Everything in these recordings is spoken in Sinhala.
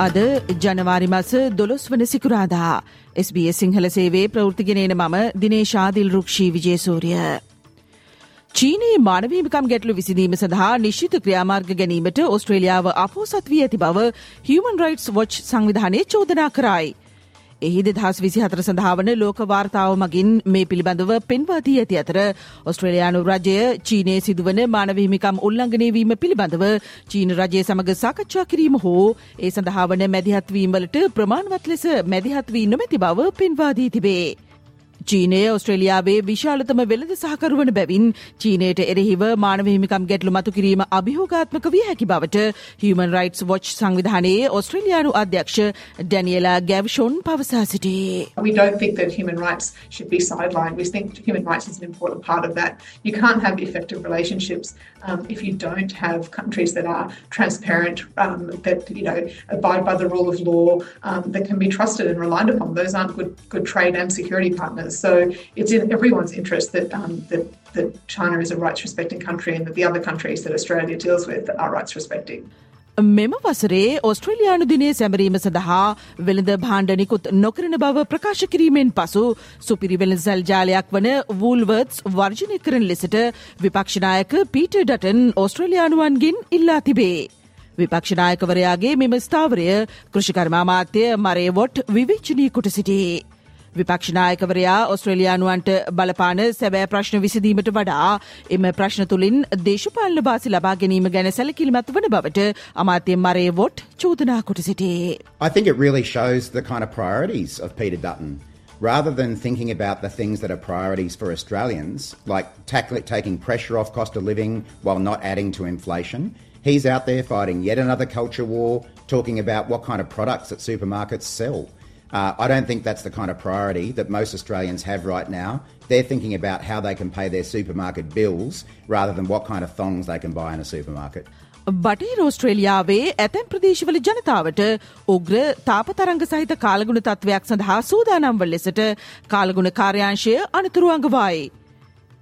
අද ජනවාරි මස දොළොස් වන සිකුරාදා SBS සිංහල සේවේ ප්‍රෘතිගෙනන මම දිනේශාදිල් රුක්ෂී විජේසූරිය. චීනයේ මානවීමිකම් ගැටලු විසිදීම සඳහා නිශ්ිත ක්‍රියාමාර්ග ගැනීමට ඔස්ට්‍රේලියාව අපෝසත් වී ඇති බව හියමන් රයිටස් වොච් සංවිධානය චෝදනා කරයි. එහි දෙදහස් විසි හතර සඳහාවන ලෝක වාර්තාව මගින් මේ පිළිබඳව පෙන්වාදී ඇති අතර ඔස්ට්‍රලයානු රජය චීනය සිදුවන මානවහිමිකම් උල්ලංඝනයවීම පිළිබඳව චීන රජය සමඟ සාකච්ඡා කිරීම හෝ ඒ සඳහාවන මැදිහත්වීමලට ප්‍රමාණවත් ලෙස මැදිහත්වී නොමැති බව පෙන්වාදී තිබේ. චීනය ඔස්ට්‍රේලියාවේ විශාලතම වෙළඳ සහකරුවන බැවින් චීනයට එරෙහිව මානවහිමිකම් ගැටලු මතු කිරීම අභිහෝගාත්මක විය හැකි බවට හියමන් රයිටස් වොච් සංවිධානයේ ඔස්ට්‍රේලියානු අධ්‍යක්ෂ ඩැනියලා ගැව්ෂොන් පවසා සිටේ. We don't think that human rights should be sidelined. We think human rights is an important part of that. You can't have effective relationships um, if you don't have countries that are transparent, um, that you know abide by the rule of law, um, that can be trusted and relied upon. Those aren't good good trade and security partners. So it's in everyone's interest that, um, that, that China is a rights respecting country and that the other countries that Australia deals with are rights respecting. මෙම වසරේ ඔස්ට්‍රේලයානු දිනේ සැමරීම සඳහා වෙළඳ භාණ්ඩනිකුත් නොකරන බව ප්‍රකාශ කිරීමෙන් පසු සුපිරි වෙළඳසල් ජාලයක් වන වූල්වර්ත්ස් වර්ජනය කරන ලෙසට විපක්ෂනායක පීට ඩටන් ඔස්ට්‍රේලයානුවන්ගෙන් ඉල්ලා තිබේ. විපක්ෂනායකවරයාගේ මෙම ස්ථාවරය කෘෂිකර්මාමාත්‍ය මරේවොට් විවිච්චනී කොට සිටේ. විපක්ෂනායකවරයා ඔස්ට්‍රේලයානුවන්ට බලපාන සැබෑ ප්‍රශ්න විසිදීමට වඩා එම ප්‍රශ්න තුළින් දේශපාලන බාසි ලබා ගැනීම ගැන සැලකිලිමත් වන බවට අමාත්‍ය මරේ වොට් චෝදනා කොට සිටේ. I think it really shows the kind of priorities of Peter Dutton. Rather than thinking about the things that are priorities for Australians, like taking pressure off cost of living while not adding to inflation, he's out there fighting yet another culture war, talking about what kind of products that supermarkets sell. Uh, I don't think that's the kind of priority that most Australians have right now. They're thinking about how they can pay their supermarket bills rather than what kind of thongs they can buy in a supermarket. බටහිර ඔස්ට්‍රේලියාවේ ඇතැම් ප්‍රදේශවල ජනතාවට උග්‍ර තාපතරංග සහිත කාලගුණ තත්ත්වයක් සඳහා සූදානම්වල් ලෙසට කාලගුණ කාර්යාංශය අනතුරු අඟවායි.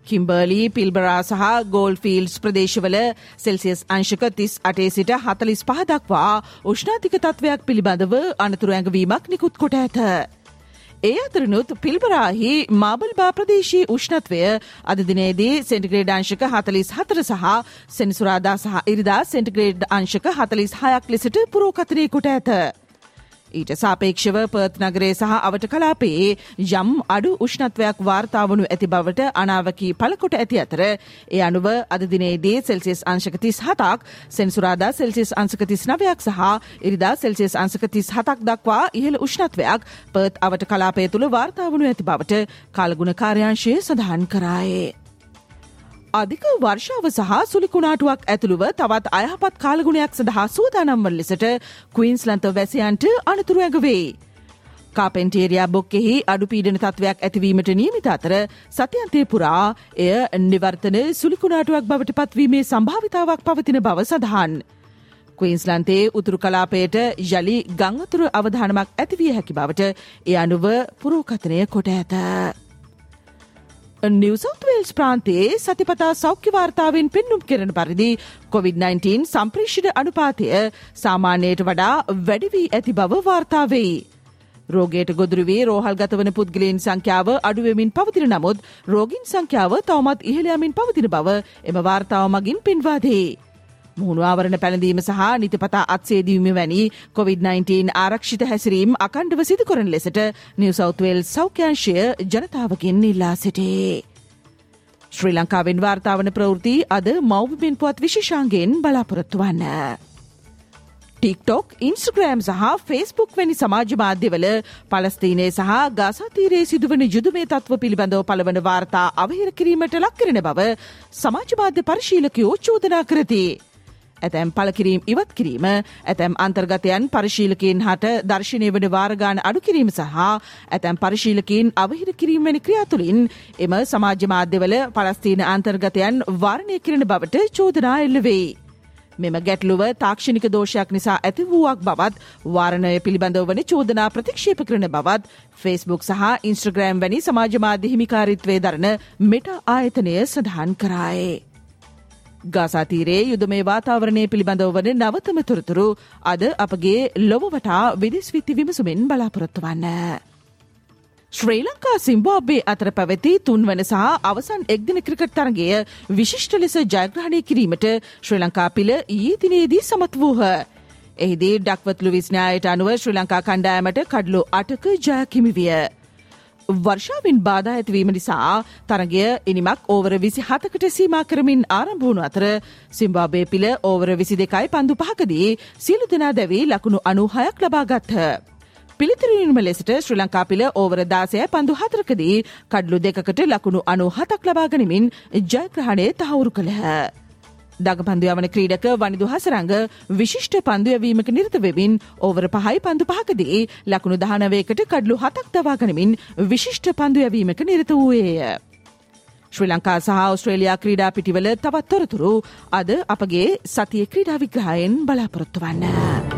කිම්බර්ලි පිල්බරා සහ ගෝල් ෆිල්ස් ප්‍රදේශවල සෙල්සියස් අංශක තිස් අටේ සිට හතලිස් පහදක්වා උෂ්නාතික තත්ත්වයක් පිළිබඳව අනතුරු ඇඟවීමක් නිකුත් කොට ඇත. ඒ අතරනුත් පිල්බරාහි මාබල්බා ප්‍රදේශී උෂ්ණත්වය අද දිනේදී සෙන්ටිග්‍රේඩ් අංශක හතලිස් හතර සහ සෙනසුරාදා සහ ඉරිදා සෙන්ටිග්‍රේඩ් අංශක හතලිස් හයක් ලෙසට පුරෝකතනය කොට ඇත. ඊට සාපේක්ෂව පර්ත් නගරේ සහ අවට කලාපයේ යම් අඩු උෂ්ණත්වයක් වාර්තාාවනු ඇති බවට අනාවකී පලකොට ඇති අතර ඒ අනුව අද දිනේදී සෙල්සිස් අංශකතිස් හතක් සෙන්සුරාදා සෙල්සිස් අංසකතිස් නවයක් සහ ඉරිදා සෙල්සිස් අංසකතිස් හතක් දක්වා ඉහළ උෂ්ණත්වයක් පර්ත් අවට කලාපය තුළ වාර්තාාවනු ඇති බවට කාලගුණ කාර්යංශය සඳහන් කරායේ. අධික වර්ෂාව සහ සුලිකුණාටුවක් ඇතුළුව තවත් අයහපත් කාලගුණයක් සඳහා සූදානම්වල් ලෙසට කවීන්ස්ලන්ත වැසියන්ට අනතුරු ඇඟවේ. කාපෙන්ටේරයා බොක්කෙහි අඩුපීඩන තත්වයක් ඇතිවීමට නියමිත අතර සතියන්තය පුරා එය නිවර්තන සුලිකුණාටුවක් බවට පත්වීමේ සම්භාවිතාවක් පවතින බව සඳහන්. කවීන්ස්ලන්තේ උතුරු කලාපයට යළි ගංවතුර අවධානමක් ඇතිවිය හැකි බවට එය අනුව පුරෝකතනය කොට ඇත. නිවසෞත්වේල්ස් ප්‍රාන්තයේ සතිපතා සෞඛ්‍යවාර්තාවෙන් පෙන්නුම් කෙරෙන පරිදි COොVID-19 සම්ප්‍රේෂණ අනුපාතය සාමාන්‍යයට වඩා වැඩිවී ඇති බව වාර්තාවෙයි. රෝගයට ගොදුරුවී රෝහල් ගතවන පුද්ගලයන් සංඛ්‍යාව අඩුවමින් පවතින නමුත් රෝගින් සංඛ්‍යාව තවමත් ඉහළයමින් පවතින බව එම වාර්තාව මගින් පෙන්වාදේ. මුහුණු ආවරණ පැළඳීම සහ නිතිපතා අත්සේදීම වැනි COොVID-19 ආරක්ෂිත හැසිරීම් අකණ්ඩව සිදු කරන ලෙසට නිවසෞත්වල් සෞඛ්‍යංශය ජනතාවකින් ඉල්ලා සිටේ. ශ්‍රී ලංකාවෙන් වාර්තාවන ප්‍රවෘති අද මෞබිමෙන් පුවත් විශෂාන්ගෙන් බලාපොරොත්තු වන්න. ටික්ටොක් ඉන්ස්ග්‍රෑම් සහ ෆේස්බුක් වැනි සමාජ මාධ්‍යවල පලස්තීනය සහ ගාසාතීරයේ සිදුවන යුදුමේ තත්ව පිළිබඳව පළවන වාර්තා අවහිර කිරීමට ලක්කරන බව සමාජමාධ්‍ය පරිශීලකයෝ චෝදනා කරති. ඇතැම් පලකිරීම් ඉවත් කිරීම ඇතැම් අන්තර්ගතයන් පරිශීලකයෙන් හට දර්ශනය වන වාරගාන අඩු කිරීම සහ ඇතැම් පරිශීලකින් අවහිර කිරීම වැනි ක්‍රියාතුළින් එම සමාජ මාධ්‍යවල පලස්තීන අන්තර්ගතයන් වර්ණය කිරණ බවට චෝදනා එල්ලවෙයි. මෙම ගැටලුව තාක්ෂණික දෝෂයක් නිසා ඇති වූවක් බවත් වාරණය පිළිබඳව වන චෝදනා ප්‍රතික්ෂේප කරන බවත් ෆෙස්බුක් සහ ඉන්ස්ට්‍රග්‍රෑම් වැනි සමාජමාධ්‍ය හිමිකාරිත්වය දරන මෙට ආයතනය සඳහන් කරායේ. ගාසාතීරයේ යුද මේ වාතාවරණය පිළිබඳව වන නවතම තොරතුරු අද අපගේ ලොවවටා විදිස් විත්ති විමසුමෙන් බලාපොරොත්තු වන්න. ශ්‍රී ලංකා සිම්බාබ්බේ අතර පැවැති තුන්වන සහ අවසන් එක්දින ක්‍රිකට් තරගය විශිෂ්ට ලෙස ජයග්‍රහණය කිරීමට ශ්‍රී ලංකා පිළ ඊයේ දිනේදී සමත් වූහ. එහිදී ඩක්වත්ලු විස්්ඥායට අනුව ශ්‍රී ලංකා කණ්ඩායමට කඩලු අටක ජයකිමිවිය. වර්ෂාවෙන් බාධා ඇතිවීම නිසා තරගය ඉනිමක් ඕවර විසි හතකට සීමා කරමින් ආරම්භූුණු අතර සිම්බාබේ පිළ ඕවර විසි දෙකයි පන්දු පහකදී සියලු දෙනා දැවී ලකුණු අනුහයක් ලබාගත්හ. පිළිතුරීම ලෙසට ශ්‍රී ලංකා පිළ ඕවර දාසය පන්දු හතරකදී කඩලු දෙකට ලකුණු අනු හතක් ලබාගනිමින් ජයග්‍රහණය තහවුරු කළහ. දග පන්දුයවන ක්‍රීඩක වනිදු හසරංග විශිෂ්ට පන්දුයවීමක නිර්ත වෙමින් ඕවර පහයි පන්දු පහකදී ලකුණු දහනවයකට කඩලු හතක් දවාගනමින් විශිෂ්ට පන්දුයවීමක නිරත වූයේය. ශ්‍රී ලංකා සහ ඔස්ට්‍රේලයා ක්‍රීඩා පිටිවල තවත් තොරතුරු අද අපගේ සතිය ක්‍රීඩා විග්‍රහයෙන් බලාපොරොත්තු වන්න.